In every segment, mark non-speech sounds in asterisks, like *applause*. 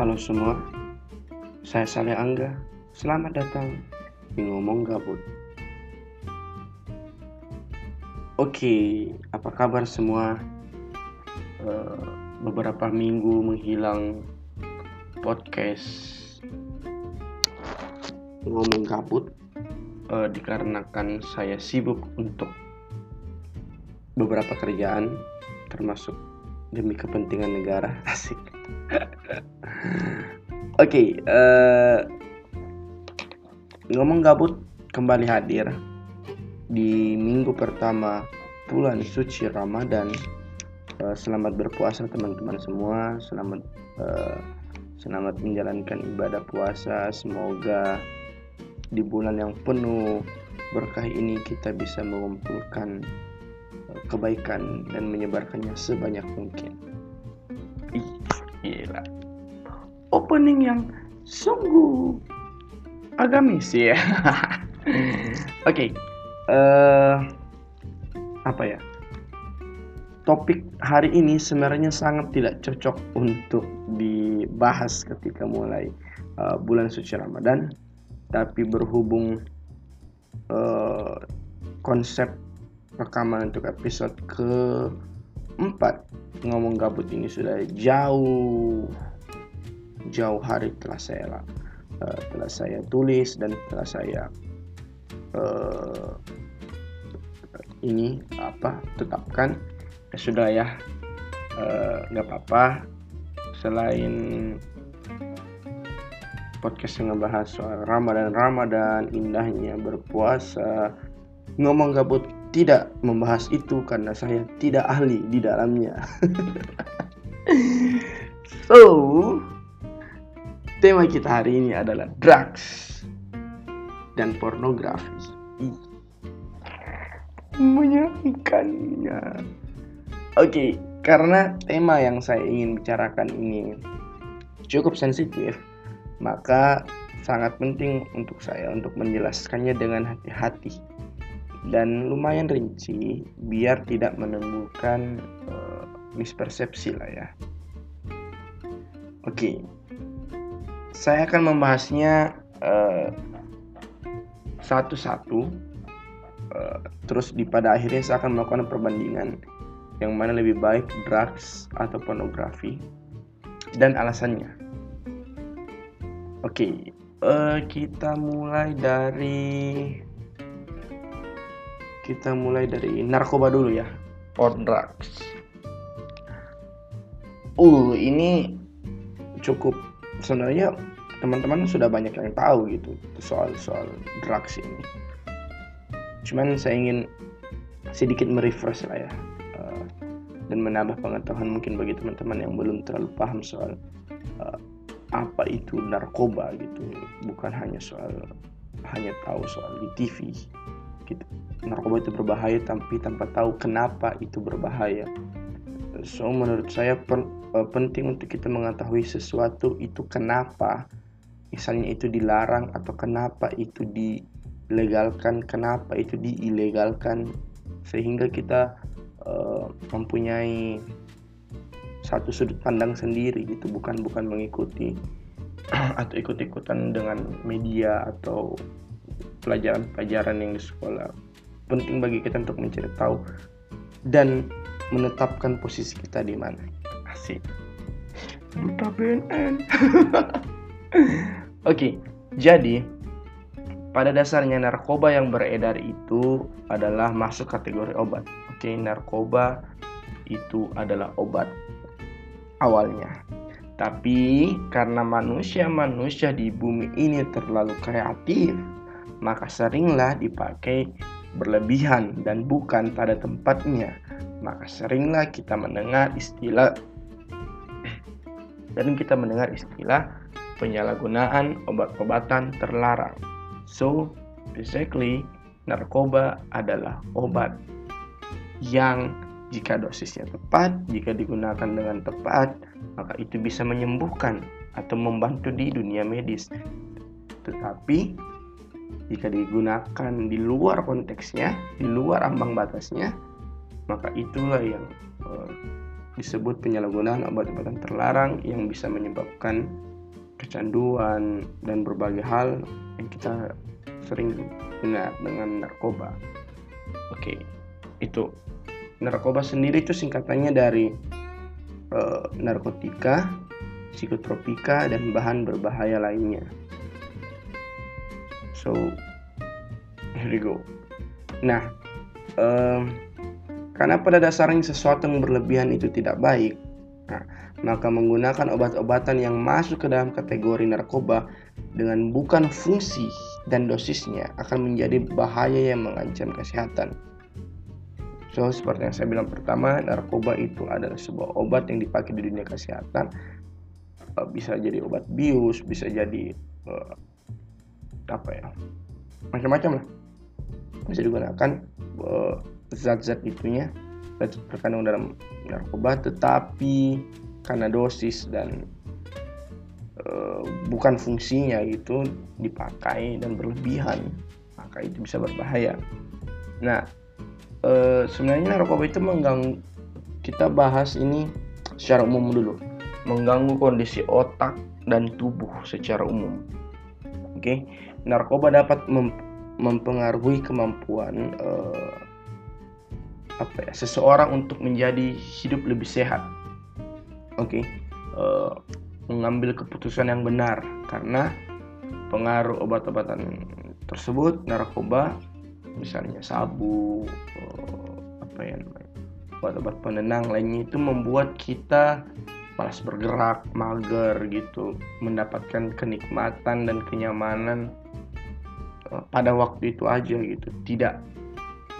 Halo semua, saya Saleh Angga. Selamat datang di Ngomong Gabut. Oke, apa kabar semua? Uh, beberapa minggu menghilang podcast Ngomong Gabut uh, dikarenakan saya sibuk untuk beberapa kerjaan termasuk demi kepentingan negara *laughs* asik oke okay, uh, eh, ngomong gabut kembali hadir di minggu pertama bulan suci Ramadan. Uh, selamat berpuasa teman-teman semua. Selamat uh, selamat menjalankan ibadah puasa. Semoga di bulan yang penuh berkah ini kita bisa mengumpulkan kebaikan dan menyebarkannya sebanyak mungkin. Opening yang sungguh agamis ya. *laughs* Oke, okay. uh, eh, apa ya? Topik hari ini sebenarnya sangat tidak cocok untuk dibahas ketika mulai uh, bulan suci Ramadan, tapi berhubung uh, konsep rekaman untuk episode ke 4 ngomong gabut ini sudah jauh jauh hari telah saya uh, telah saya tulis dan telah saya uh, ini apa tetapkan ya sudah ya uh, nggak apa-apa selain podcast yang ngebahas soal Ramadan Ramadan indahnya berpuasa ngomong gabut tidak membahas itu karena saya tidak ahli di dalamnya. *laughs* so, tema kita hari ini adalah drugs dan pornografi. Menyenangkannya. Oke, okay, karena tema yang saya ingin bicarakan ini cukup sensitif, maka sangat penting untuk saya untuk menjelaskannya dengan hati-hati dan lumayan rinci biar tidak menimbulkan uh, mispersepsi lah ya. Oke, okay. Saya akan membahasnya uh, satu-satu. Uh, terus di pada akhirnya saya akan melakukan perbandingan yang mana lebih baik drugs atau pornografi dan alasannya. Oke, okay. uh, kita mulai dari kita mulai dari narkoba dulu ya on drugs uh ini cukup sebenarnya teman-teman sudah banyak yang tahu gitu soal soal drugs ini. Cuman saya ingin sedikit merefresh lah ya uh, dan menambah pengetahuan mungkin bagi teman-teman yang belum terlalu paham soal uh, apa itu narkoba gitu. Bukan hanya soal hanya tahu soal di TV gitu. Narkoba itu berbahaya tapi tanpa tahu kenapa itu berbahaya. So menurut saya per, uh, penting untuk kita mengetahui sesuatu itu kenapa misalnya itu dilarang atau kenapa itu dilegalkan kenapa itu diilegalkan sehingga kita uh, mempunyai satu sudut pandang sendiri gitu bukan bukan mengikuti *clears throat* atau ikut-ikutan dengan media atau pelajaran-pelajaran yang di sekolah penting bagi kita untuk mencari tahu dan menetapkan posisi kita di mana. Asik. Buta BNN. *laughs* Oke, jadi pada dasarnya narkoba yang beredar itu adalah masuk kategori obat. Oke, narkoba itu adalah obat awalnya. Tapi karena manusia-manusia di bumi ini terlalu kreatif, maka seringlah dipakai berlebihan dan bukan pada tempatnya, maka seringlah kita mendengar istilah dan kita mendengar istilah penyalahgunaan obat-obatan terlarang. So, basically, narkoba adalah obat yang jika dosisnya tepat, jika digunakan dengan tepat, maka itu bisa menyembuhkan atau membantu di dunia medis. Tetapi jika digunakan di luar konteksnya, di luar ambang batasnya, maka itulah yang uh, disebut penyalahgunaan obat-obatan terlarang yang bisa menyebabkan kecanduan dan berbagai hal yang kita sering dengar dengan narkoba. Oke, itu narkoba sendiri itu singkatannya dari uh, narkotika, psikotropika dan bahan berbahaya lainnya. So, here we go. Nah, um, karena pada dasarnya sesuatu yang berlebihan itu tidak baik, nah, maka menggunakan obat-obatan yang masuk ke dalam kategori narkoba dengan bukan fungsi dan dosisnya akan menjadi bahaya yang mengancam kesehatan. So, seperti yang saya bilang pertama, narkoba itu adalah sebuah obat yang dipakai di dunia kesehatan. Uh, bisa jadi obat bius, bisa jadi uh, apa ya, macam-macam lah. Bisa digunakan uh, zat-zat itunya terkandung dalam narkoba, tetapi karena dosis dan uh, bukan fungsinya itu dipakai dan berlebihan, maka itu bisa berbahaya. Nah, uh, sebenarnya narkoba itu mengganggu kita bahas ini secara umum dulu. Mengganggu kondisi otak dan tubuh secara umum. Oke? Narkoba dapat mem mempengaruhi kemampuan uh, apa ya seseorang untuk menjadi hidup lebih sehat oke. Okay? uh, mengambil keputusan yang benar. Karena pengaruh obat-obatan tersebut narkoba misalnya sabu eh, apa ya obat-obat penenang lainnya itu membuat kita malas bergerak mager gitu. Mendapatkan kenikmatan dan kenyamanan eh, pada waktu itu aja gitu. Tidak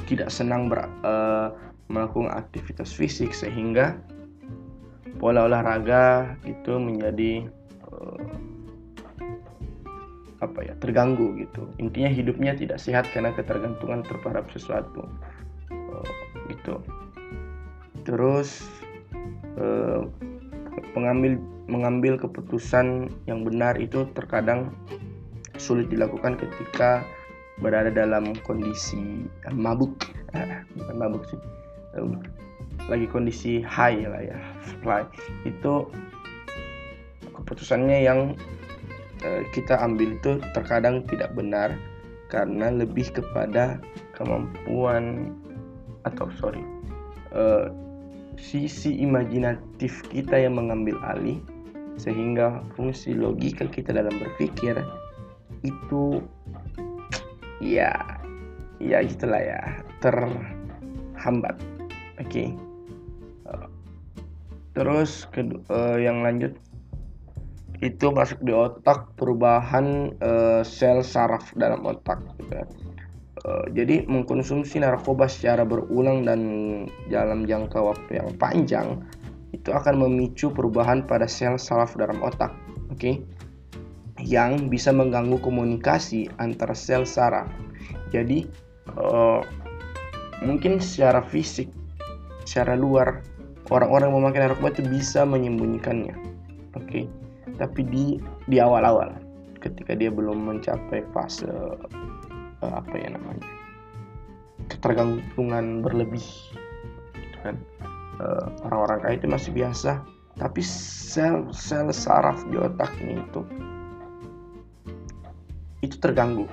tidak senang ber, uh, melakukan aktivitas fisik sehingga pola olahraga itu menjadi uh, apa ya terganggu gitu. Intinya hidupnya tidak sehat karena ketergantungan terhadap sesuatu. Uh, gitu. Terus uh, mengambil mengambil keputusan yang benar itu terkadang sulit dilakukan ketika berada dalam kondisi mabuk. *laughs* Bukan mabuk sih lagi kondisi high lah ya fly itu keputusannya yang Eh, kita ambil itu terkadang tidak benar karena lebih kepada kemampuan atau sorry uh, sisi imajinatif kita yang mengambil alih sehingga fungsi logika kita dalam berpikir itu ya ya itulah ya terhambat oke okay. Terus uh, yang lanjut itu masuk di otak perubahan uh, sel saraf dalam otak gitu. Uh, jadi mengkonsumsi narkoba secara berulang dan dalam jangka waktu yang panjang itu akan memicu perubahan pada sel saraf dalam otak, oke? Okay? Yang bisa mengganggu komunikasi antara sel saraf. Jadi uh, mungkin secara fisik, secara luar orang-orang memakai narkoba itu bisa menyembunyikannya, oke? Okay? tapi di di awal-awal ketika dia belum mencapai fase uh, apa ya namanya ketergantungan berlebih gitu kan uh, orang-orang kaya itu masih biasa tapi sel-sel saraf di otaknya itu itu terganggu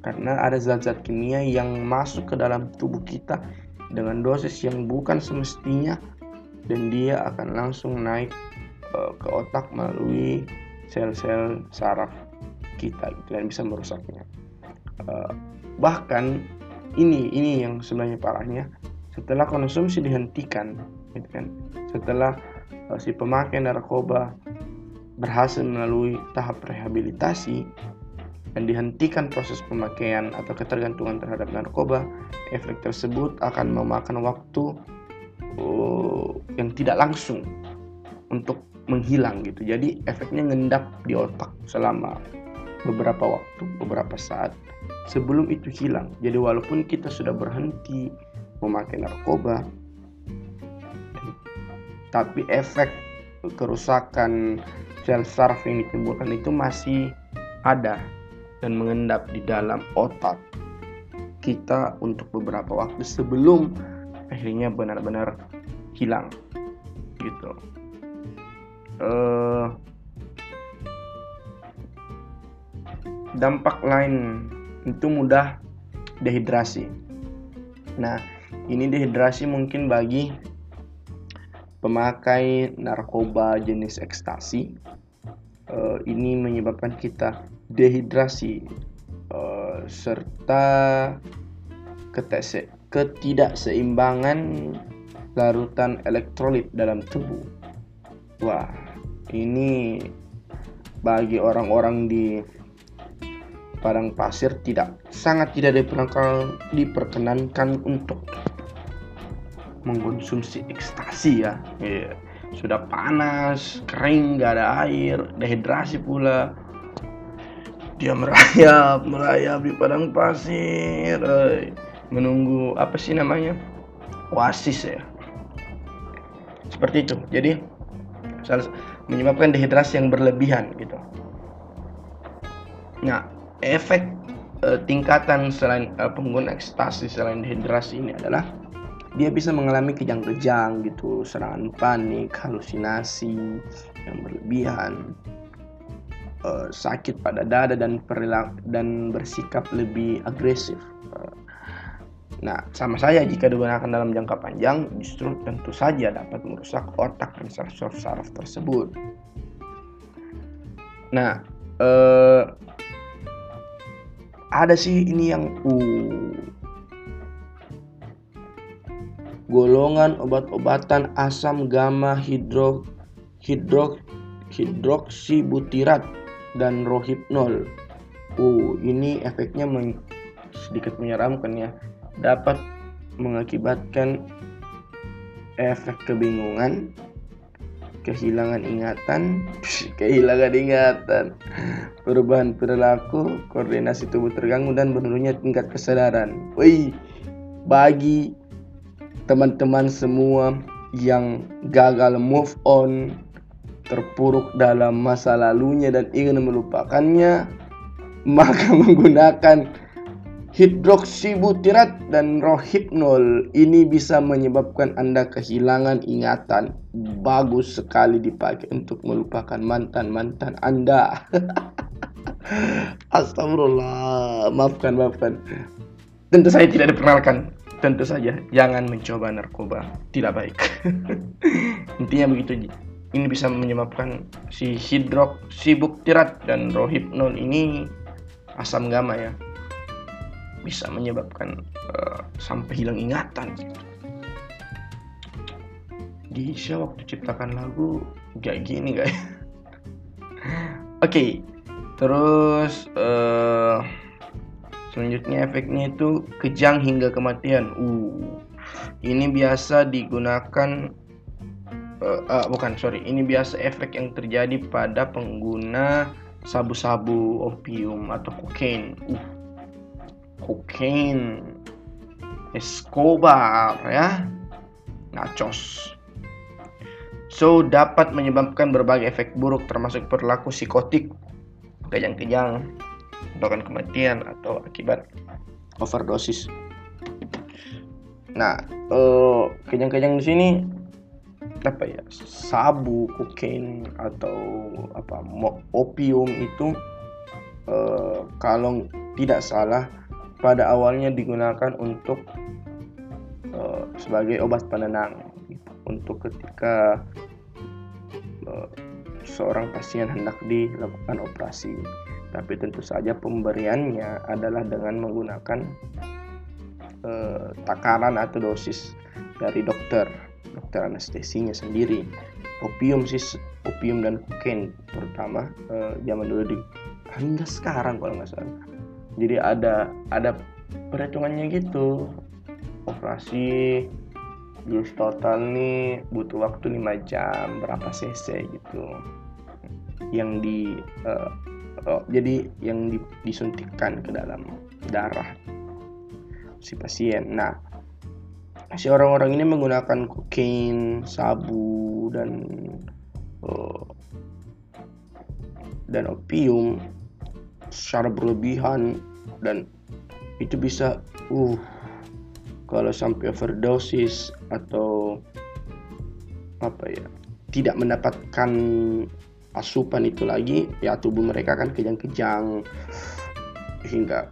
karena ada zat-zat kimia yang masuk ke dalam tubuh kita dengan dosis yang bukan semestinya dan dia akan langsung naik uh, ke otak melalui sel-sel saraf kita gitu dan bisa merusaknya. Uh, bahkan ini ini yang sebenarnya parahnya setelah konsumsi dihentikan gitu kan setelah uh, si pemakai narkoba berhasil melalui tahap rehabilitasi dan dihentikan proses pemakaian atau ketergantungan terhadap narkoba, efek tersebut akan memakan waktu uh, yang tidak langsung untuk menghilang gitu. Jadi efeknya ngendap di otak selama beberapa waktu beberapa saat sebelum itu hilang. Jadi walaupun kita sudah berhenti memakai narkoba tapi efek kerusakan sel saraf yang ditimbulkan itu masih ada dan mengendap di dalam otak kita untuk beberapa waktu sebelum akhirnya benar-benar hilang gitu uh, dampak lain itu mudah dehidrasi. Nah, ini dehidrasi mungkin bagi pemakai narkoba jenis ekstasi. Uh, ini menyebabkan kita dehidrasi uh, serta ketese, ketidakseimbangan larutan elektrolit dalam tubuh. Wah, ini bagi orang-orang di padang pasir tidak sangat tidak diperkenankan, untuk mengkonsumsi ekstasi ya. Yeah. Sudah panas, kering, gak ada air, dehidrasi pula. Dia merayap, merayap di padang pasir, menunggu apa sih namanya? Oasis ya. Seperti itu. Jadi menyebabkan dehidrasi yang berlebihan gitu. Nah, efek uh, tingkatan selain uh, pengguna ekstasi selain dehidrasi ini adalah dia bisa mengalami kejang-kejang gitu, serangan panik, halusinasi yang berlebihan, uh, sakit pada dada dan perilaku dan bersikap lebih agresif. Nah, sama saya jika digunakan dalam jangka panjang, justru tentu saja dapat merusak otak dan saraf-saraf tersebut. Nah, eh, ada sih ini yang uh, golongan obat-obatan asam gamma hidro hidro hidroksibutirat dan rohipnol. Uh, ini efeknya men, sedikit menyeramkan ya dapat mengakibatkan efek kebingungan, kehilangan ingatan, *laughs* kehilangan ingatan, perubahan perilaku, koordinasi tubuh terganggu dan menurunnya tingkat kesadaran. Wih, bagi teman-teman semua yang gagal move on, terpuruk dalam masa lalunya dan ingin melupakannya, *laughs* maka menggunakan hidroksibutirat dan rohipnol ini bisa menyebabkan Anda kehilangan ingatan. Bagus sekali dipakai untuk melupakan mantan-mantan Anda. *laughs* Astagfirullah. Maafkan, maafkan. Tentu saya tidak diperkenalkan. Tentu saja jangan mencoba narkoba. Tidak baik. *laughs* Intinya begitu. Ini bisa menyebabkan si hidroksibutirat dan rohipnol ini asam gamma ya bisa menyebabkan uh, sampai hilang ingatan gitu. Gisha waktu ciptakan lagu gak gini guys. *laughs* Oke, okay, terus uh, selanjutnya efeknya itu kejang hingga kematian. Uh, ini biasa digunakan uh, uh, bukan sorry, ini biasa efek yang terjadi pada pengguna sabu-sabu, opium atau kokain. Uh, cocaine, Escobar ya, nachos. So dapat menyebabkan berbagai efek buruk termasuk perilaku psikotik, kejang-kejang, bahkan kematian atau akibat overdosis. Nah, uh, kejang-kejang di sini apa ya sabu, kokain atau apa opium itu uh, kalau tidak salah pada awalnya digunakan untuk uh, sebagai obat penenang untuk ketika uh, seorang pasien hendak dilakukan operasi. Tapi tentu saja pemberiannya adalah dengan menggunakan uh, takaran atau dosis dari dokter dokter anestesinya sendiri. Opium sih opium dan kokain terutama zaman dulu di hingga sekarang kalau nggak salah jadi ada ada perhitungannya gitu. Operasi jus total nih butuh waktu 5 jam berapa cc gitu. Yang di uh, oh, jadi yang di, disuntikkan ke dalam darah si pasien. Nah si orang-orang ini menggunakan kokain sabu dan uh, dan opium secara berlebihan dan itu bisa uh kalau sampai overdosis atau apa ya tidak mendapatkan asupan itu lagi ya tubuh mereka kan kejang-kejang hingga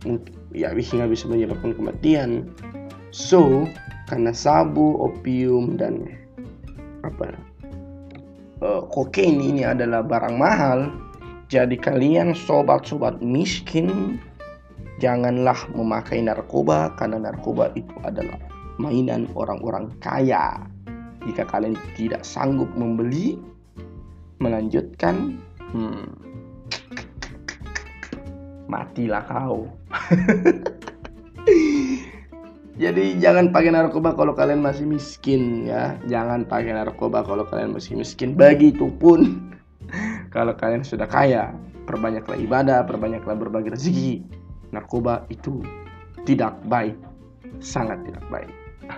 ya hingga bisa menyebabkan kematian. So, karena sabu, opium dan apa uh, kokain ini adalah barang mahal, jadi kalian sobat-sobat miskin janganlah memakai narkoba karena narkoba itu adalah mainan orang-orang kaya. Jika kalian tidak sanggup membeli, melanjutkan, hmm, matilah kau. *laughs* Jadi jangan pakai narkoba kalau kalian masih miskin ya. Jangan pakai narkoba kalau kalian masih miskin. Begitupun kalau kalian sudah kaya, perbanyaklah ibadah, perbanyaklah berbagi rezeki. Narkoba itu tidak baik, sangat tidak baik. *laughs*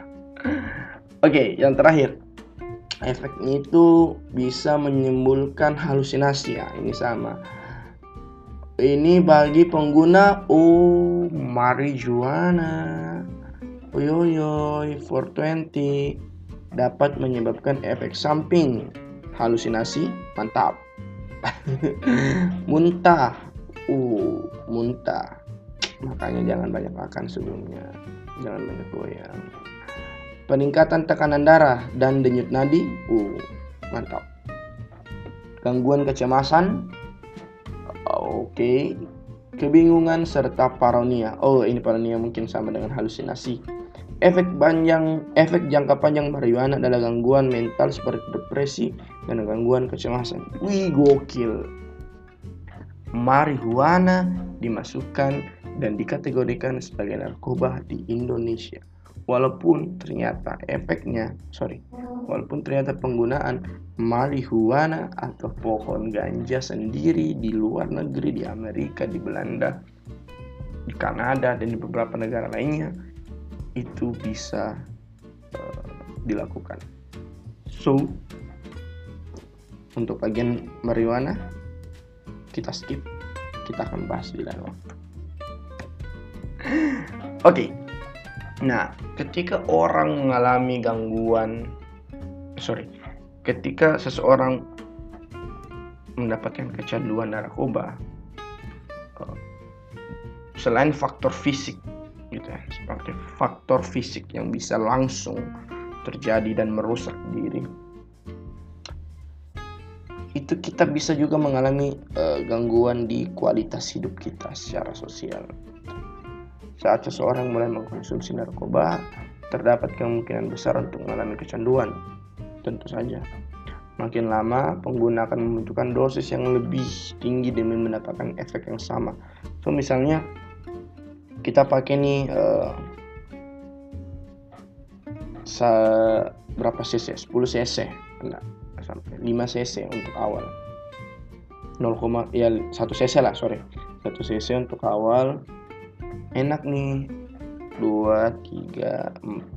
Oke, okay, yang terakhir. Efeknya itu bisa menimbulkan halusinasi ya. Ini sama. Ini bagi pengguna oh marijuana Oyoyoy 420 dapat menyebabkan efek samping halusinasi mantap *laughs* muntah. Uh muntah. Makanya jangan banyak makan sebelumnya. Jangan banyak goyang. Peningkatan tekanan darah dan denyut nadi. Uh mantap. Gangguan kecemasan. Oke. Okay. kebingungan serta paranoia. Oh ini paranoia mungkin sama dengan halusinasi. Efek panjang, efek jangka panjang marijuana adalah gangguan mental seperti depresi dan gangguan kecemasan. Wih, gokil. Marijuana dimasukkan dan dikategorikan sebagai narkoba di Indonesia. Walaupun ternyata efeknya, sorry, walaupun ternyata penggunaan marijuana atau pohon ganja sendiri di luar negeri, di Amerika, di Belanda, di Kanada, dan di beberapa negara lainnya, itu bisa uh, dilakukan. So, untuk bagian marijuana kita skip, kita akan bahas di lain waktu. Oke, okay. nah ketika orang mengalami gangguan, sorry, ketika seseorang mendapatkan kecanduan narkoba, uh, selain faktor fisik gitu ya seperti faktor fisik yang bisa langsung terjadi dan merusak diri itu kita bisa juga mengalami uh, gangguan di kualitas hidup kita secara sosial. Saat seseorang mulai mengkonsumsi narkoba terdapat kemungkinan besar untuk mengalami kecanduan. Tentu saja. Makin lama pengguna akan membutuhkan dosis yang lebih tinggi demi mendapatkan efek yang sama. So misalnya kita pakai nih uh, berapa cc? 10 cc. Enggak sampai 5 cc untuk awal. 0, ya 1 cc lah sorry. 1 cc untuk awal. Enak nih. 2 3 4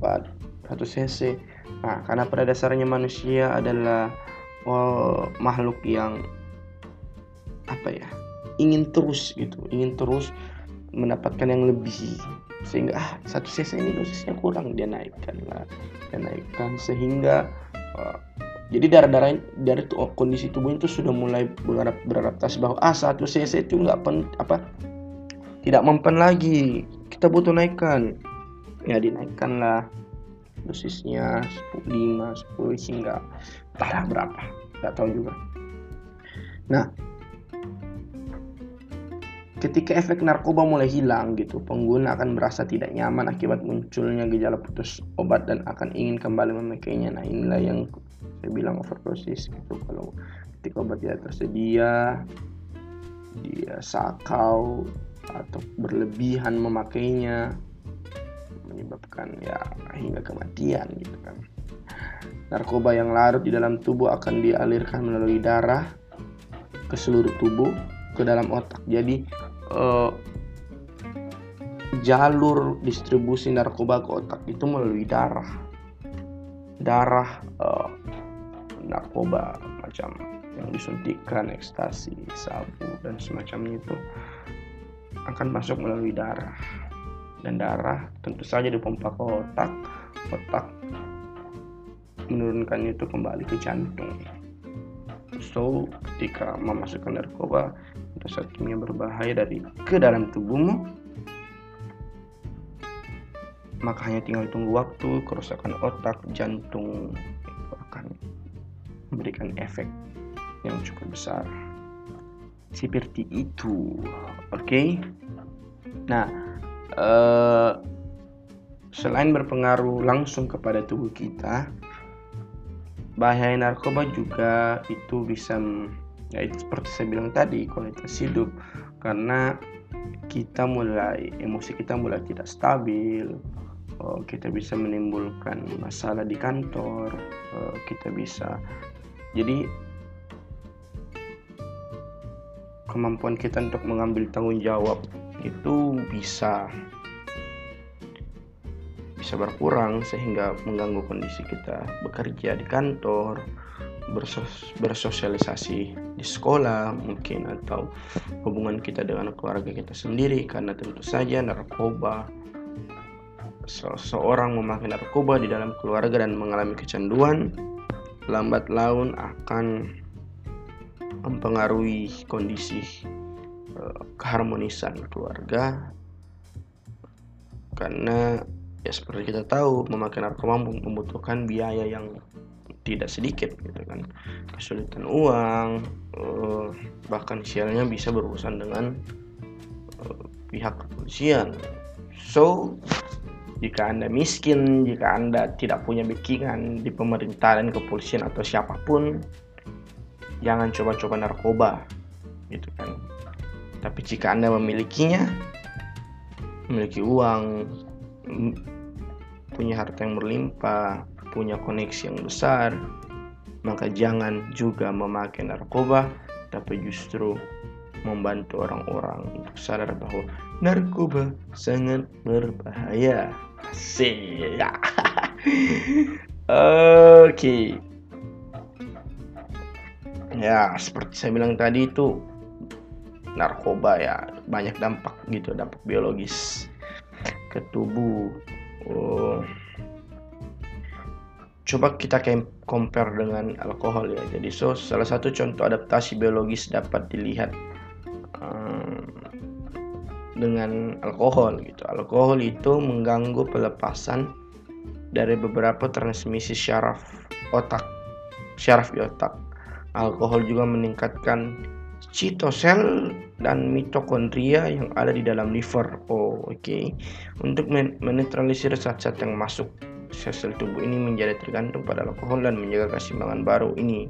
1 cc. Nah karena pada dasarnya manusia adalah oh, makhluk yang apa ya ingin terus gitu. Ingin terus mendapatkan yang lebih. Sehingga ah satu cc ini dosisnya kurang. Dia naikkan lah. Dia naikkan sehingga uh, jadi darah-darah dari tuh, kondisi tubuh itu sudah mulai beradaptasi bahwa ah satu cc itu nggak pen apa tidak mempan lagi. Kita butuh naikkan. Ya dinaikkan lah. Dosisnya 5 10 hingga entahlah berapa. Nggak tahu juga. Nah Ketika efek narkoba mulai hilang gitu, pengguna akan merasa tidak nyaman akibat munculnya gejala putus obat dan akan ingin kembali memakainya. Nah inilah yang saya bilang overdosis gitu. Kalau ketika obat tidak tersedia, dia sakau atau berlebihan memakainya menyebabkan ya hingga kematian gitu kan. Narkoba yang larut di dalam tubuh akan dialirkan melalui darah ke seluruh tubuh ke dalam otak. Jadi uh, jalur distribusi narkoba ke otak itu melalui darah darah uh, narkoba macam yang disuntikan ekstasi sabu dan semacamnya itu akan masuk melalui darah. Dan darah tentu saja dipompa ke otak otak menurunkannya itu kembali ke jantung. So ketika memasukkan narkoba zat kimia berbahaya dari ke dalam tubuhmu maka hanya tinggal tunggu waktu kerusakan otak jantung itu akan memberikan efek yang cukup besar. Seperti itu. Oke? Okay? nah uh, selain berpengaruh langsung kepada tubuh kita bahaya narkoba juga itu bisa ya itu seperti saya bilang tadi kualitas hidup. Karena kita mulai emosi kita mulai tidak stabil kita bisa menimbulkan masalah di kantor oh, kita bisa jadi kemampuan kita untuk mengambil tanggung jawab itu bisa bisa berkurang sehingga mengganggu kondisi kita bekerja di kantor bersos bersosialisasi di sekolah mungkin atau hubungan kita dengan keluarga kita sendiri karena tentu saja narkoba seseorang memakai narkoba di dalam keluarga dan mengalami kecanduan lambat laun akan mempengaruhi kondisi uh, keharmonisan keluarga. Karena ya seperti kita tahu memakai narkoba membutuhkan biaya yang tidak sedikit gitu kan. Kesulitan uang uh, bahkan sialnya bisa berurusan dengan uh, pihak kepolisian. So jika anda miskin jika anda tidak punya backingan di pemerintahan kepolisian atau siapa pun jangan coba-coba narkoba. Gitu kan. Tapi jika anda memilikinya memiliki uang punya harta yang berlimpah punya koneksi yang besar, maka jangan juga memakai narkoba, tapi justru membantu orang-orang untuk sadar bahwa narkoba sangat berbahaya. Asik. *laughs* Oke. Okay. Ya, seperti saya bilang tadi itu narkoba ya banyak dampak gitu, dampak biologis ke tubuh. Oh, coba kita compare dengan alkohol ya. Jadi so salah satu contoh adaptasi biologis dapat dilihat um, dengan alkohol gitu. Alkohol itu mengganggu pelepasan dari beberapa transmisi syaraf otak, syaraf di otak. Alkohol juga meningkatkan citosel dan mitokondria yang ada di dalam liver. Oh, oke. Okay. Untuk menetralisir zat-zat yang masuk sel-sel tubuh ini menjadi tergantung pada alkohol dan menjaga keseimbangan baru ini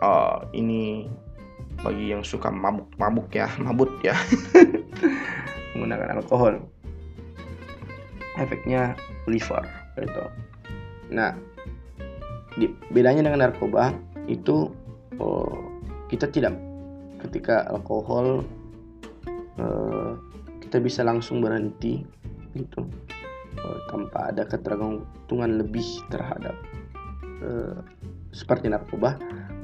uh, ini bagi yang suka mabuk-mabuk ya mabut ya *laughs* *laughs* menggunakan alkohol. Efeknya liver itu nah di, bedanya dengan narkoba itu oh, kita tidak ketika alkohol uh, kita bisa langsung berhenti gitu. Uh, tanpa ada ketergantungan lebih terhadap uh, seperti narkoba.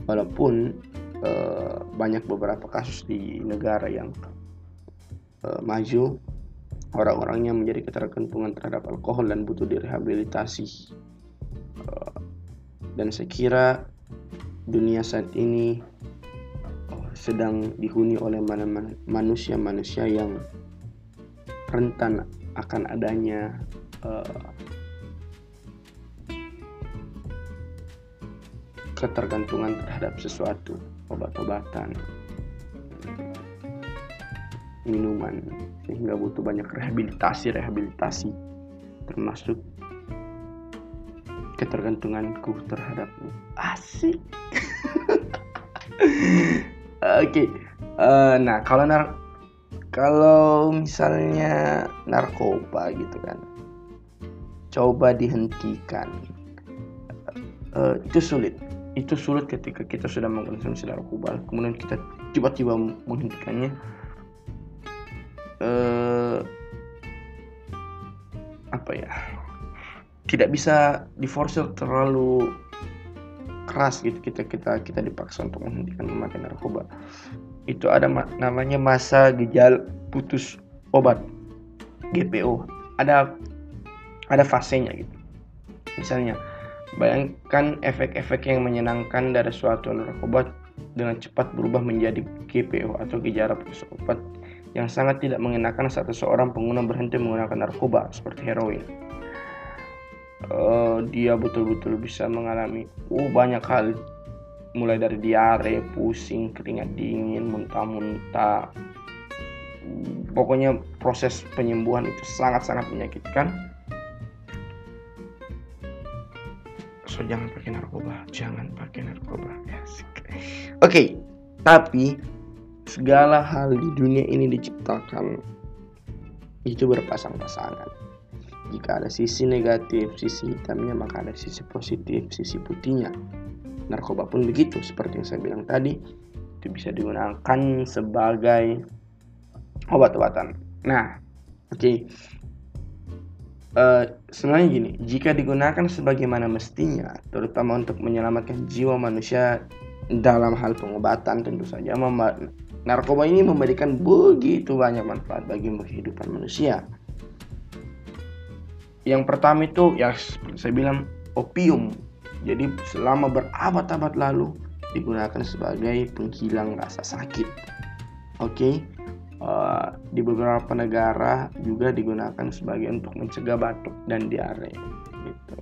Walaupun uh, banyak beberapa kasus di negara yang uh, maju orang-orangnya menjadi ketergantungan terhadap alkohol dan butuh direhabilitasi. Uh, dan saya dunia saat ini sedang dihuni oleh manusia-manusia yang rentan akan adanya uh, ketergantungan terhadap sesuatu obat-obatan minuman sehingga butuh banyak rehabilitasi rehabilitasi termasuk ketergantunganku terhadapmu asik. *laughs* Oke okay. uh, eh, nah kalau nar kalau misalnya narkoba gitu kan coba dihentikan. Uh, itu sulit. Itu sulit ketika kita sudah mengkonsumsi narkoba. Kemudian kita tiba-tiba menghentikannya uh, apa ya? Tidak bisa diforsir terlalu keras gitu kita kita kita dipaksa untuk menghentikan memakai narkoba. Itu ada namanya masa gejala putus obat GPO ada ada fasenya gitu. Misalnya bayangkan efek-efek yang menyenangkan dari suatu narkoba dengan cepat berubah menjadi GPO atau gejala psikopat yang sangat tidak mengenakan saat seorang pengguna berhenti menggunakan narkoba seperti heroin. Uh, dia betul-betul bisa mengalami uh, banyak hal mulai dari diare, pusing, keringat dingin, muntah-muntah. Pokoknya proses penyembuhan itu sangat-sangat menyakitkan. So jangan pakai narkoba, jangan pakai narkoba. Yes. Oke, okay. tapi segala hal di dunia ini diciptakan itu berpasang-pasangan. Jika ada sisi negatif, sisi hitamnya, maka ada sisi positif, sisi putihnya narkoba pun begitu seperti yang saya bilang tadi itu bisa digunakan sebagai obat-obatan nah oke okay. uh, eh, sebenarnya gini jika digunakan sebagaimana mestinya terutama untuk menyelamatkan jiwa manusia dalam hal pengobatan tentu saja narkoba ini memberikan begitu banyak manfaat bagi kehidupan manusia yang pertama itu ya saya bilang opium jadi selama berabad-abad lalu digunakan sebagai penghilang rasa sakit. Oke, okay? uh, di beberapa negara juga digunakan sebagai untuk mencegah batuk dan diare. Gitu.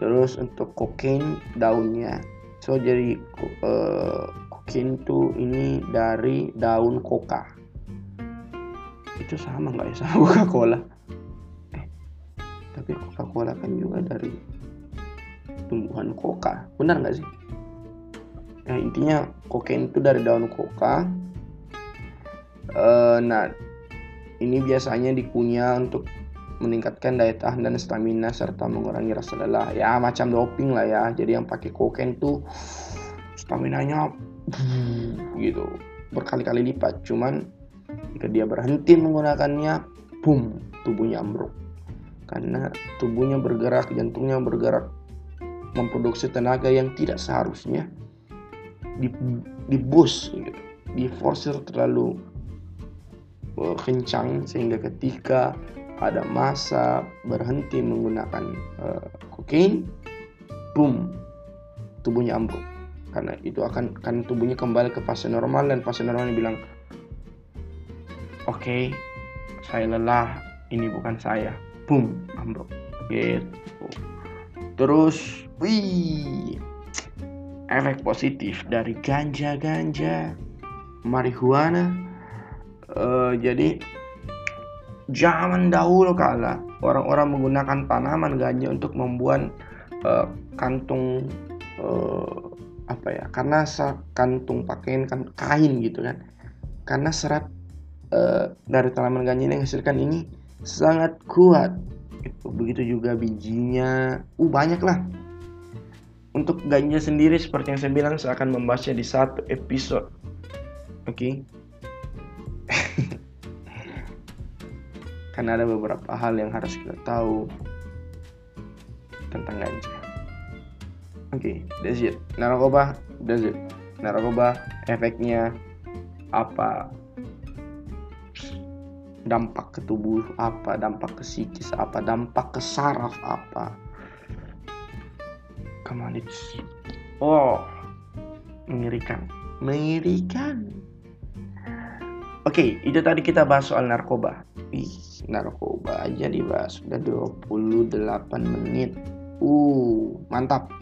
Terus untuk kokain daunnya, so jadi uh, kokain itu ini dari daun koka. Itu sama nggak ya sama *laughs* Coca Cola? Eh, tapi Coca Cola kan juga dari tumbuhan koka benar nggak sih? Nah intinya kokain itu dari daun koka uh, nah ini biasanya dikunyah untuk meningkatkan daya tahan dan stamina serta mengurangi rasa lelah. Ya macam doping lah ya. Jadi yang pakai kokain tuh stamina-nya gitu. Berkali-kali lipat cuman jika dia berhenti menggunakannya boom tubuhnya ambruk. Karena tubuhnya bergerak jantungnya bergerak memproduksi tenaga yang tidak seharusnya di, di boost gitu, di force terlalu uh, kencang sehingga ketika ada masa berhenti menggunakan uh, kokain, boom, tubuhnya ambruk karena itu akan kan tubuhnya kembali ke fase normal dan fase normal bilang oke okay, saya lelah ini bukan saya boom ambruk gitu terus Wih, efek positif dari ganja-ganja, marihuana. Uh, jadi zaman dahulu kala orang-orang menggunakan tanaman ganja untuk membuat uh, kantung uh, apa ya? Karena kantung pakaian kan kain gitu kan. Karena serat uh, dari tanaman ganja yang menghasilkan ini sangat kuat. Begitu juga bijinya. Uh banyak lah untuk ganja sendiri seperti yang saya bilang saya akan membahasnya di satu episode. Oke. Okay? *laughs* Karena ada beberapa hal yang harus kita tahu tentang ganja. Oke, okay, that's it. Narkoba, that's it. Narkoba, efeknya apa? Dampak ke tubuh apa? Dampak ke psikis apa? Dampak ke saraf apa? Kamalits. Oh, mengerikan. Mengerikan. Oke, okay, itu tadi kita bahas soal narkoba. Ih, narkoba aja dibahas udah 28 menit. Uh, mantap.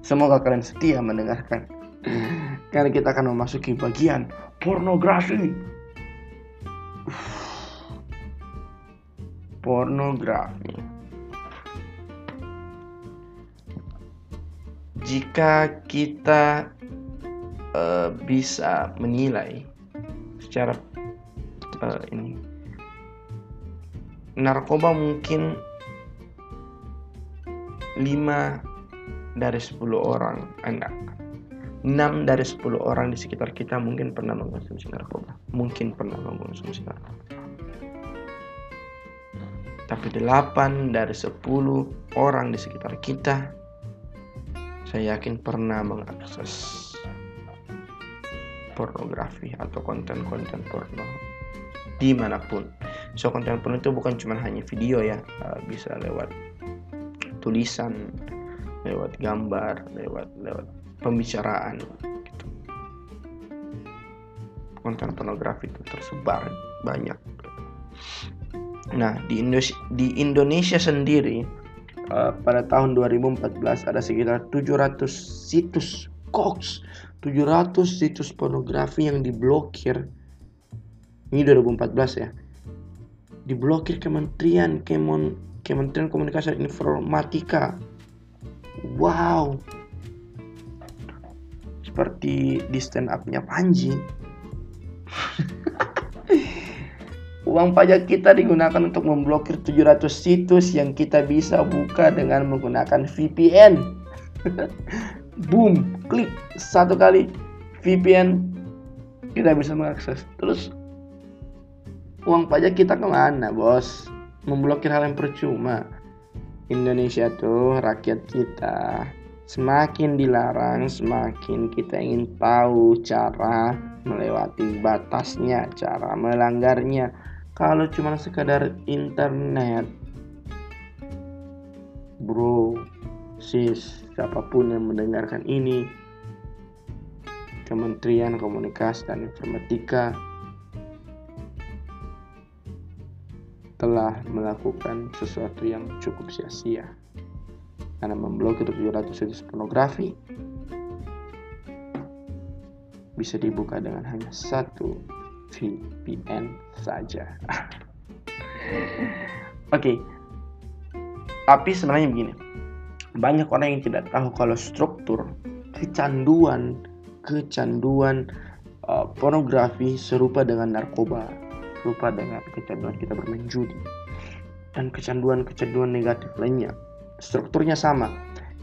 Semoga kalian setia mendengarkan. Karena kita akan memasuki bagian pornografi. Pornografi. jika kita uh, bisa menilai secara uh, ini narkoba mungkin 5 dari 10 orang enggak. 6 dari 10 orang di sekitar kita mungkin pernah mengkonsumsi narkoba. Mungkin pernah mengkonsumsi narkoba. Tapi 8 dari 10 orang di sekitar kita saya yakin pernah mengakses pornografi atau konten-konten porno di mana pun. So konten porno itu bukan cuma hanya video ya, uh, bisa lewat tulisan, lewat gambar, lewat lewat pembicaraan. Gitu. konten pornografi itu tersebar banyak nah di Indonesia, di Indonesia sendiri uh, pada tahun 2014 ada sekitar 700 situs Cox 700 situs pornografi yang diblokir ini 2014 ya diblokir Kementerian Kemon Kementerian Komunikasi dan Informatika wow seperti di stand upnya Panji *laughs* Uang pajak kita digunakan untuk memblokir 700 situs yang kita bisa buka dengan menggunakan VPN. *laughs* Boom, klik satu kali VPN kita bisa mengakses. Terus uang pajak kita ke mana, bos? Memblokir hal yang percuma. Indonesia tuh rakyat kita Semakin dilarang, semakin kita ingin tahu cara melewati batasnya, cara melanggarnya. Kalau cuma sekadar internet, bro, sis, siapa pun yang mendengarkan ini, Kementerian Komunikasi dan Informatika telah melakukan sesuatu yang cukup sia-sia karena memblokir 700 situs pornografi bisa dibuka dengan hanya satu VPN saja. *laughs* Oke, okay. tapi sebenarnya begini, banyak orang yang tidak tahu kalau struktur kecanduan kecanduan uh, pornografi serupa dengan narkoba, serupa dengan kecanduan kita bermain judi dan kecanduan-kecanduan negatif lainnya. Strukturnya sama.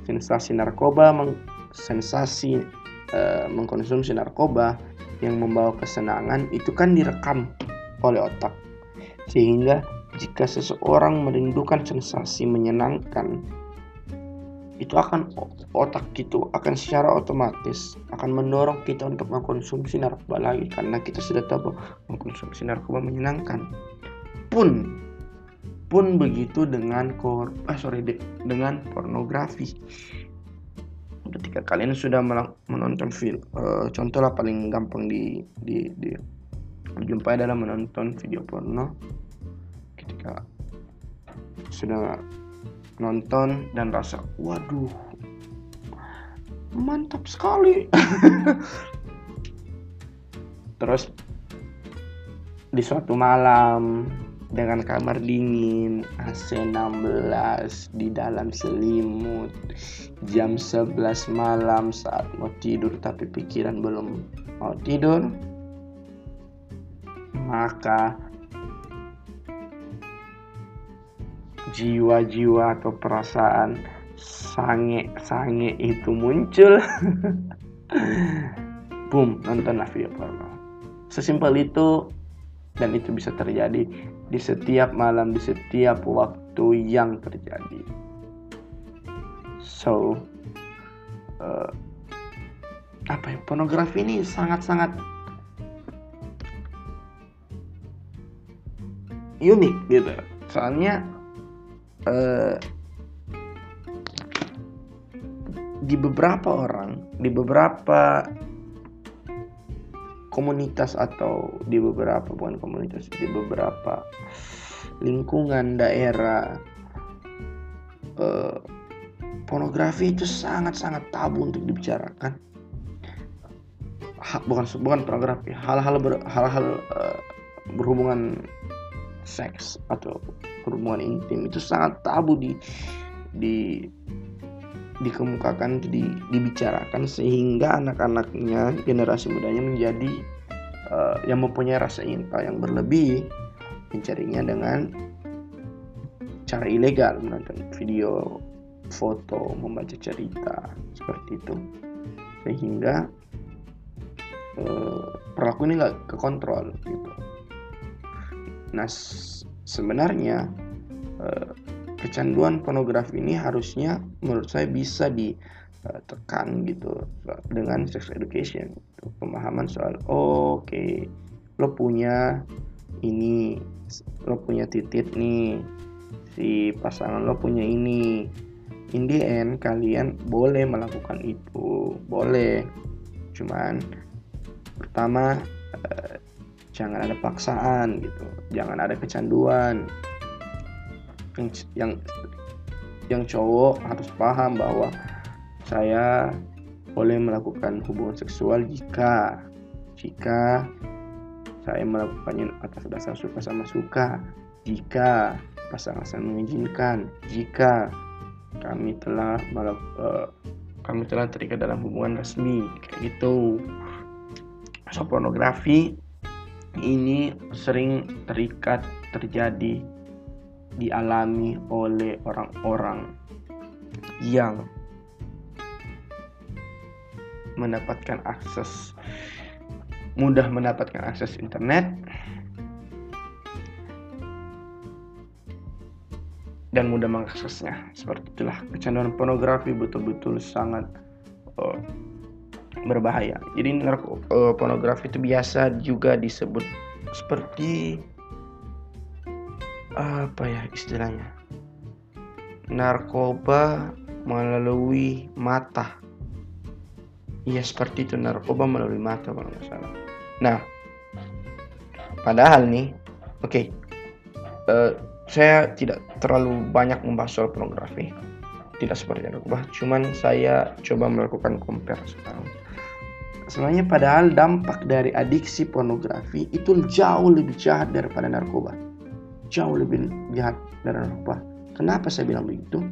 Sensasi narkoba meng, sensasi uh, mengkonsumsi narkoba yang membawa kesenangan itu kan direkam oleh otak. Sehingga jika seseorang merindukan sensasi menyenangkan itu akan otak itu akan secara otomatis akan mendorong kita untuk mengkonsumsi narkoba lagi karena kita sudah tahu mengkonsumsi narkoba menyenangkan. Pun pun begitu dengan kor eh sorry de, dengan pornografi. Ketika kalian sudah menonton film uh, contoh lah paling gampang di di, di dijumpai adalah menonton video porno. Ketika sudah nonton dan rasa waduh mantap sekali. *laughs* Terus di suatu malam dengan kamar dingin, AC 16 di dalam selimut, jam 11 malam saat mau tidur tapi pikiran belum mau tidur, maka jiwa-jiwa atau perasaan sange-sange itu muncul. *laughs* Boom, nontonlah video porno. Sesimpel itu dan itu bisa terjadi di setiap malam di setiap waktu yang terjadi so uh, apa ya pornografi ini sangat-sangat unik gitu soalnya uh, di beberapa orang di beberapa komunitas atau di beberapa bukan komunitas di beberapa lingkungan daerah eh, pornografi itu sangat-sangat tabu untuk dibicarakan. Ha, bukan bukan pornografi hal-hal ber, hal-hal uh, berhubungan seks atau berhubungan intim. Itu sangat tabu di di dikemukakan di, dibicarakan sehingga anak-anaknya generasi mudanya menjadi uh, yang mempunyai rasa tahu yang berlebih mencarinya dengan cara ilegal menonton video foto membaca cerita seperti itu. Sehingga uh, perilaku ini nggak kekontrol gitu. Nah sebenarnya uh, kecanduan pornografi ini harusnya menurut saya bisa ditekan gitu dengan sex education gitu. pemahaman soal oke okay, lo punya ini lo punya titit nih si pasangan lo punya ini in the end kalian boleh melakukan itu boleh cuman pertama uh, jangan ada paksaan gitu. Jangan ada kecanduan. Yang yang yang cowok harus paham bahwa saya boleh melakukan hubungan seksual jika jika saya melakukannya atas dasar suka sama suka jika pasangan saya mengizinkan jika kami telah melakukan uh, kami telah terikat dalam hubungan resmi kayak gitu. So pornografi ini sering terikat terjadi dialami oleh orang-orang yang mendapatkan akses mudah mendapatkan akses internet dan mudah mengaksesnya. Seperti itulah kecanduan pornografi betul-betul sangat uh, berbahaya. Jadi narko uh, pornografi itu biasa juga disebut seperti apa ya istilahnya? Narkoba melalui mata. Iya seperti itu narkoba melalui mata kalau nggak salah. Nah padahal nih oke okay, uh, eh, saya tidak terlalu banyak membahas soal pornografi. Tidak seperti narkoba cuman saya coba melakukan compare sekarang sebenarnya padahal dampak dari adiksi pornografi itu jauh lebih jahat daripada narkoba jauh lebih jahat dari narkoba. Kenapa saya bilang begitu?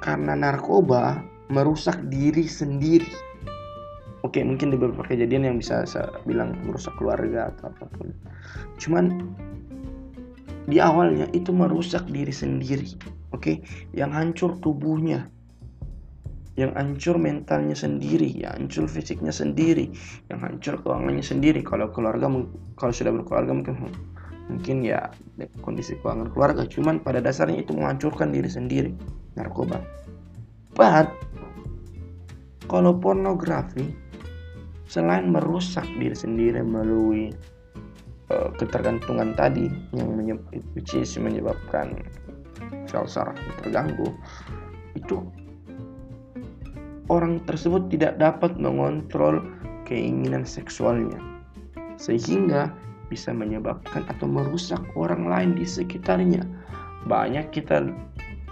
Karena narkoba merusak diri sendiri. Oke, mungkin di beberapa kejadian yang bisa saya bilang merusak keluarga atau apa pun. Cuman di awalnya itu merusak diri sendiri. Oke, yang hancur tubuhnya, yang hancur mentalnya sendiri, yang hancur fisiknya sendiri, yang hancur keuangannya sendiri. Kalau keluarga, kalau sudah berkeluarga mungkin mungkin ya kondisi keuangan keluarga cuman pada dasarnya itu menghancurkan diri sendiri narkoba but kalau pornografi selain merusak diri sendiri melalui uh, ketergantungan tadi yang menyebab, which menyebabkan sel saraf terganggu itu orang tersebut tidak dapat mengontrol keinginan seksualnya sehingga bisa menyebabkan atau merusak orang lain di sekitarnya. Banyak kita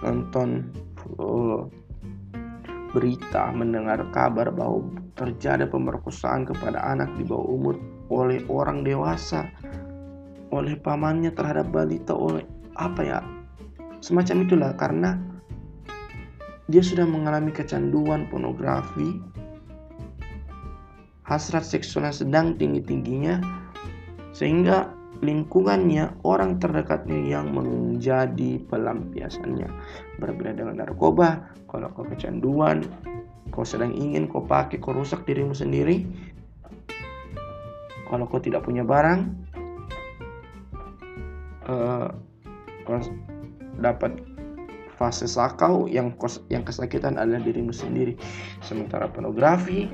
nonton uh, berita, mendengar kabar bahwa terjadi pemerkosaan kepada anak di bawah umur oleh orang dewasa, oleh pamannya terhadap balita, oleh apa ya, semacam itulah karena dia sudah mengalami kecanduan pornografi, hasrat seksual yang sedang tinggi-tingginya, sehingga lingkungannya orang terdekatnya yang menjadi pelampiasannya. Berbeda dengan narkoba kalau kau kecanduan kau sedang ingin kau pakai kau rusak dirimu sendiri kalau kau tidak punya barang uh, kau dapat fase sakau yang yang kesakitan adalah dirimu sendiri sementara pornografi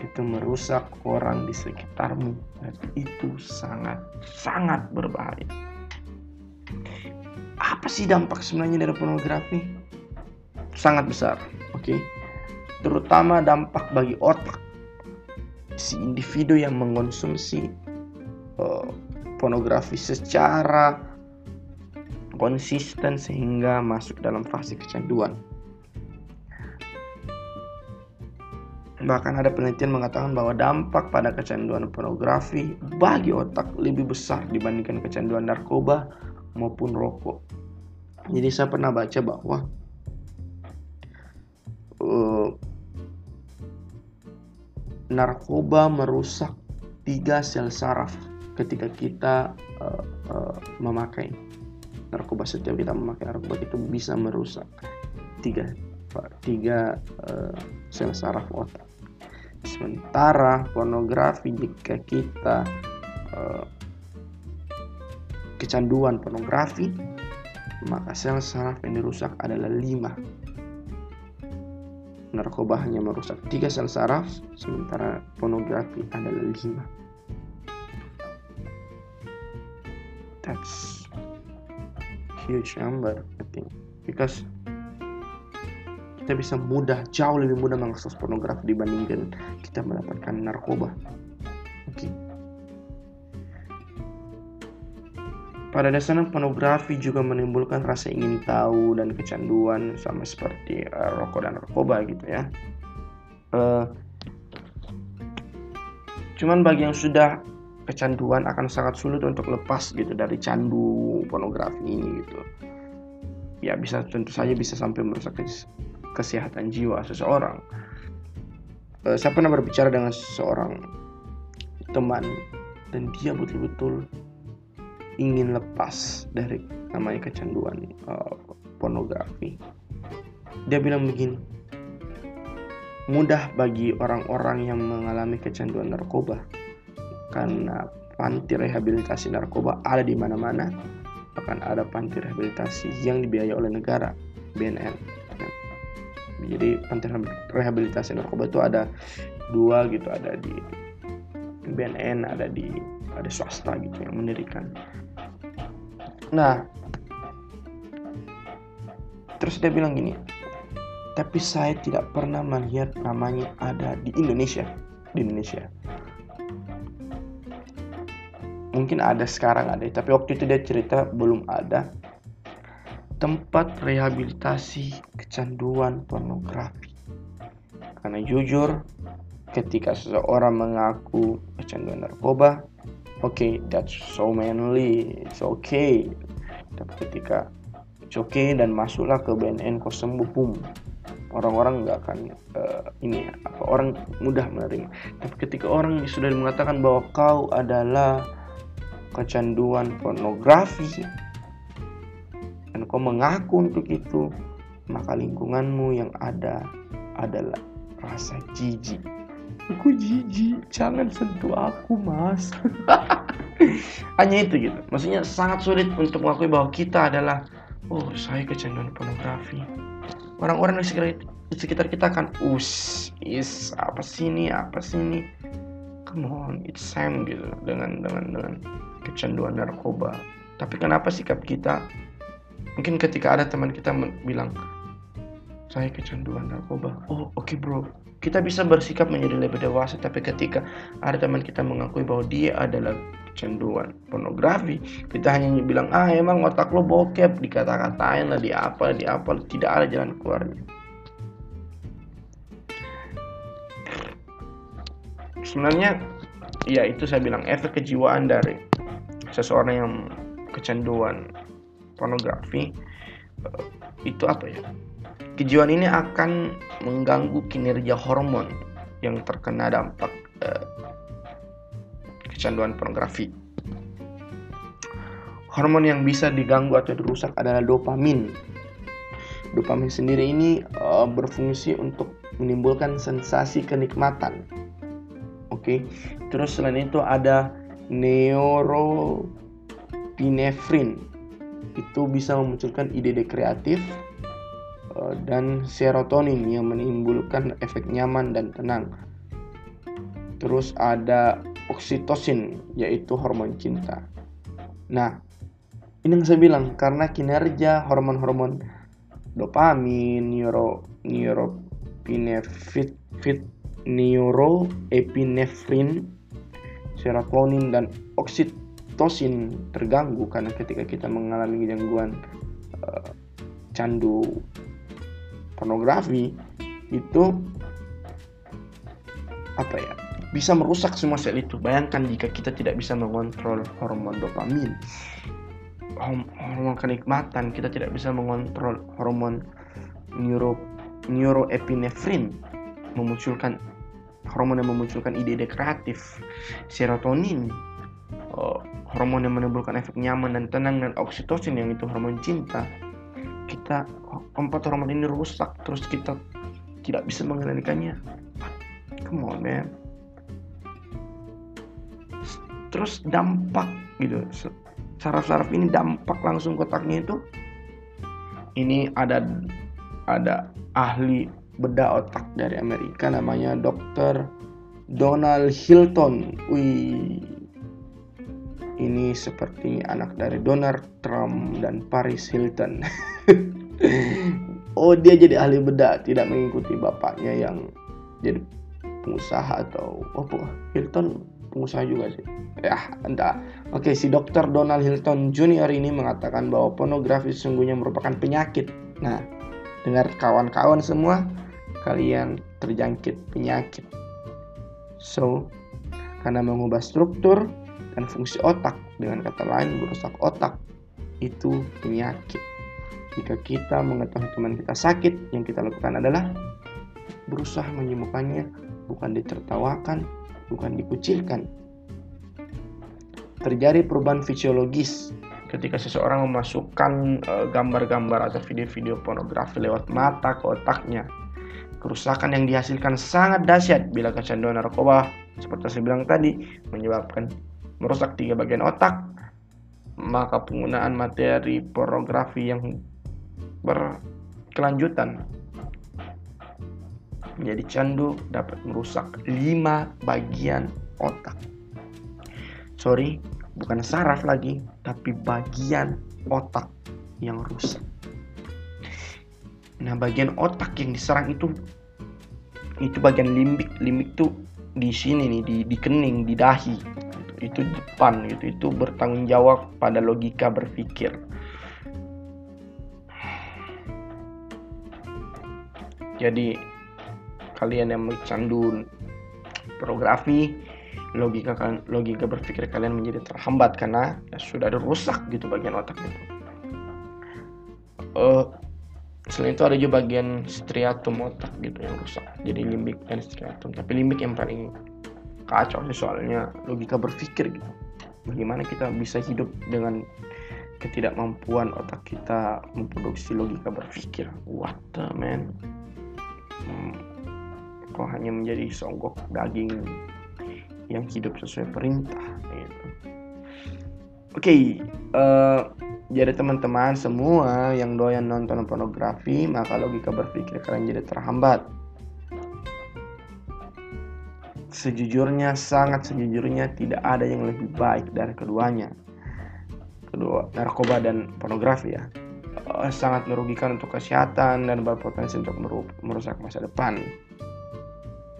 itu merusak orang di sekitarmu dan itu sangat sangat berbahaya. Apa sih dampak sebenarnya dari pornografi? Sangat besar, oke. Okay? Terutama dampak bagi otak si individu yang mengonsumsi uh, pornografi secara konsisten sehingga masuk dalam fase kecanduan. Bahkan ada penelitian mengatakan bahwa dampak pada kecanduan pornografi bagi otak lebih besar dibandingkan kecanduan narkoba maupun rokok. Jadi saya pernah baca bahwa uh, narkoba merusak tiga sel saraf ketika kita uh, uh, memakai narkoba setiap kita memakai narkoba itu bisa merusak tiga tiga uh, sel saraf otak Sementara pornografi jika kita uh, kecanduan pornografi, maka sel saraf yang dirusak adalah 5. Narkoba hanya merusak 3 sel saraf, sementara pornografi adalah 5. That's huge number I think because kita bisa mudah jauh lebih mudah mengakses pornografi dibandingkan kita mendapatkan narkoba oke okay. Pada dasarnya pornografi juga menimbulkan rasa ingin tahu dan kecanduan sama seperti uh, rokok dan narkoba gitu ya. Uh, cuman bagi yang sudah kecanduan akan sangat sulit untuk lepas gitu dari candu pornografi ini gitu. Ya bisa tentu saja bisa sampai merusak kesehatan jiwa seseorang. Uh, saya pernah berbicara dengan seseorang teman dan dia betul-betul ingin lepas dari namanya kecanduan uh, pornografi. Dia bilang begini, mudah bagi orang-orang yang mengalami kecanduan narkoba karena panti rehabilitasi narkoba ada di mana-mana bahkan ada panti rehabilitasi yang dibiayai oleh negara BNN jadi panti rehabilitasi narkoba itu ada dua gitu ada di BNN ada di ada swasta gitu yang mendirikan Nah, terus dia bilang gini, tapi saya tidak pernah melihat namanya ada di Indonesia. Di Indonesia. Mungkin ada sekarang ada, tapi waktu itu dia cerita belum ada. Tempat rehabilitasi kecanduan pornografi. Karena jujur, ketika seseorang mengaku kecanduan narkoba, oke okay, that's so manly it's okay. Tapi ketika it's okay dan masuklah ke BNN kau sembuh boom. Orang-orang nggak akan uh, ini ya apa orang mudah menerima. Tapi ketika orang sudah mengatakan bahwa kau adalah kecanduan pornografi. Dan kau mengaku untuk itu maka lingkunganmu yang ada adalah rasa jijik. Aku jijik jangan sentuh aku mas. *laughs* Hanya itu gitu. Maksudnya sangat sulit untuk mengakui bahwa kita adalah oh saya kecanduan pornografi. Orang-orang di sekitar, di sekitar kita kan us is apa sih ini apa sih ini come on it's same gitu. Dengan dengan dengan kecanduan narkoba. Tapi kenapa sikap kita? Mungkin ketika ada teman kita bilang saya kecanduan narkoba. Oh oke okay bro. Kita bisa bersikap menjadi lebih dewasa tapi ketika ada teman kita mengakui bahwa dia adalah kecanduan pornografi kita hanya bilang ah emang otak lo bokep. Dikata-katain lah di apa di apa tidak ada jalan keluarnya. Sebenarnya ya itu saya bilang efek kejiwaan dari seseorang yang kecanduan pornografi eh, itu apa ya Kejiwaan ini akan mengganggu kinerja hormon yang terkena dampak eh, kecanduan pornografi. Hormon yang bisa diganggu atau dirusak adalah dopamin. Dopamin sendiri ini uh, berfungsi untuk menimbulkan sensasi kenikmatan. Oke. Okay? Terus selain itu ada neuropinefrin. Itu bisa memunculkan ide-ide kreatif, Eh, dan serotonin yang menimbulkan efek nyaman dan tenang. Terus ada oksitosin yaitu hormon cinta. Nah, ini yang saya bilang karena kinerja hormon-hormon dopamin, neuro neuropinefrin, neuroepinefrin, serotonin dan oksitosin terganggu karena ketika kita mengalami gangguan uh, candu pornografi itu apa ya bisa merusak semua sel itu. Bayangkan jika kita tidak bisa mengontrol hormon dopamin hormon kenikmatan kita tidak bisa mengontrol hormon neuro neuroepinefrin memunculkan hormon yang memunculkan ide-ide kreatif serotonin. Oh, hormon yang menimbulkan efek nyaman dan tenang dan oksitosin yang itu hormon cinta. Kita empat hormon ini rusak terus kita tidak bisa mengendalikannya. Come on man. Terus dampak gitu. Saraf-saraf ini dampak langsung kotaknya itu. Ini ada ada ahli bedah otak dari Amerika namanya Dr. Donald Hilton. Wih, ini seperti anak dari Donald Trump dan Paris Hilton. *laughs* oh dia jadi ahli bedah tidak mengikuti bapaknya yang jadi pengusaha atau apa Hilton pengusaha juga sih ya entah oke si dokter Donald Hilton Jr ini mengatakan bahwa pornografi sesungguhnya merupakan penyakit nah dengar kawan-kawan semua kalian terjangkit penyakit. So karena mengubah struktur dan fungsi otak dengan kata lain merusak otak itu penyakit. Jika kita mengetahui teman kita sakit yang kita lakukan adalah berusaha menyembuhkannya bukan ditertawakan bukan dikucilkan. Terjadi perubahan fisiologis ketika seseorang memasukkan uh, gambar-gambar atau video-video pornografi lewat mata ke otaknya. Kerusakan yang dihasilkan sangat dahsyat bila kecanduan narkoba, seperti saya bilang tadi, menyebabkan merusak tiga bagian otak, maka penggunaan materi pornografi yang berkelanjutan menjadi candu dapat merusak lima bagian otak. Sorry, bukan saraf lagi, tapi bagian otak yang rusak. Nah, bagian otak yang diserang itu itu bagian limbik. Limbik tuh di sini nih, di, di kening, di dahi. Itu depan gitu. Itu bertanggung jawab pada logika berpikir. Jadi kalian yang mencandu pornografi logika logika berpikir kalian menjadi terhambat karena ya, sudah ada rusak gitu bagian otak itu uh, selain itu ada juga bagian striatum otak gitu yang rusak. Jadi limbik dan striatum. Tapi limbik yang paling kacau sih soalnya logika berpikir gitu. Bagaimana kita bisa hidup dengan ketidakmampuan otak kita memproduksi logika berpikir? What the man? Hmm, kok hanya menjadi songgok daging yang hidup sesuai perintah gitu. Oke, okay, uh, eh, jadi teman-teman semua yang doyan nonton pornografi, maka logika berpikir kalian jadi terhambat. Sejujurnya, sangat sejujurnya tidak ada yang lebih baik dari keduanya. Kedua, narkoba dan pornografi ya. Uh, sangat merugikan untuk kesehatan dan berpotensi untuk merusak masa depan.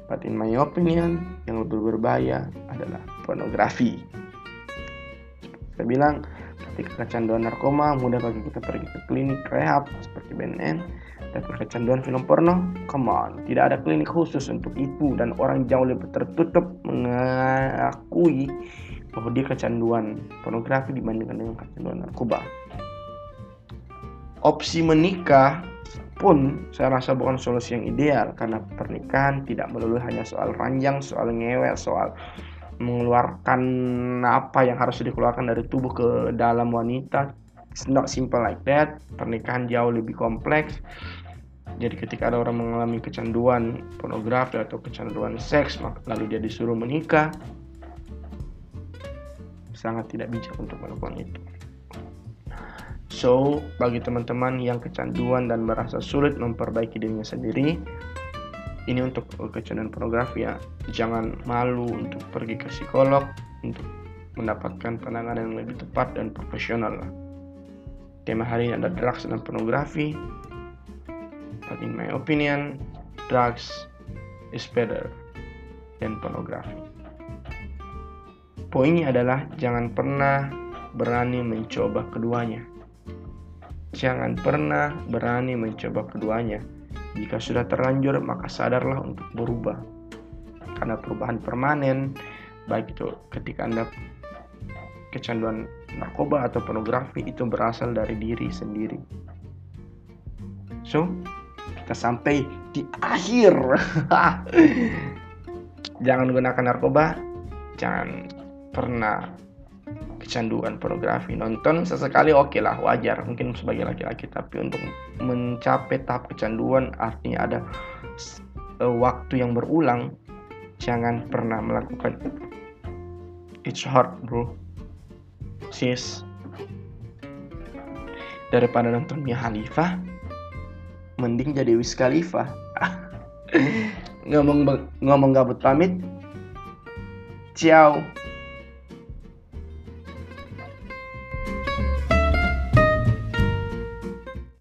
But in my opinion, yang lebih berbahaya adalah pornografi. Saya bilang, ketika kecanduan narkoba mudah bagi kita pergi ke klinik rehab seperti BNN, tapi kecanduan film porno, come on, tidak ada klinik khusus untuk itu dan orang jauh lebih tertutup mengakui bahwa dia kecanduan pornografi dibandingkan dengan kecanduan narkoba. Opsi menikah pun saya rasa bukan solusi yang ideal karena pernikahan tidak melulu hanya soal ranjang, soal ngewek, soal mengeluarkan apa yang harus dikeluarkan dari tubuh ke dalam wanita. It's not simple like that. Pernikahan jauh lebih kompleks. Jadi ketika ada orang mengalami kecanduan pornografi atau kecanduan seks, lalu dia disuruh menikah, sangat tidak bijak untuk melakukan itu. So, bagi teman-teman yang kecanduan dan merasa sulit memperbaiki dirinya sendiri, ini untuk kecanduan pornografi ya. Jangan malu untuk pergi ke psikolog untuk mendapatkan penanganan yang lebih tepat dan profesional lah. Tema hari ini ada drugs dan pornografi. But in my opinion, drugs is better than pornografi. Poinnya adalah jangan pernah berani mencoba keduanya Jangan pernah berani mencoba keduanya. Jika sudah terlanjur, maka sadarlah untuk berubah. Karena perubahan permanen, baik itu ketika Anda kecanduan narkoba atau pornografi itu berasal dari diri sendiri. So, kita sampai di akhir. *laughs* jangan gunakan narkoba, jangan pernah kecanduan pornografi. Nonton sesekali oke okay lah wajar. Mungkin sebagai laki-laki tapi untuk mencapai tahap kecanduan artinya ada uh, waktu yang berulang jangan pernah melakukan. It's hard bro. Sis. Daripada nonton Mia Khalifah mending jadi Wiz Khalifa. *laughs* Ngomong ngomong gabut pamit. Ciao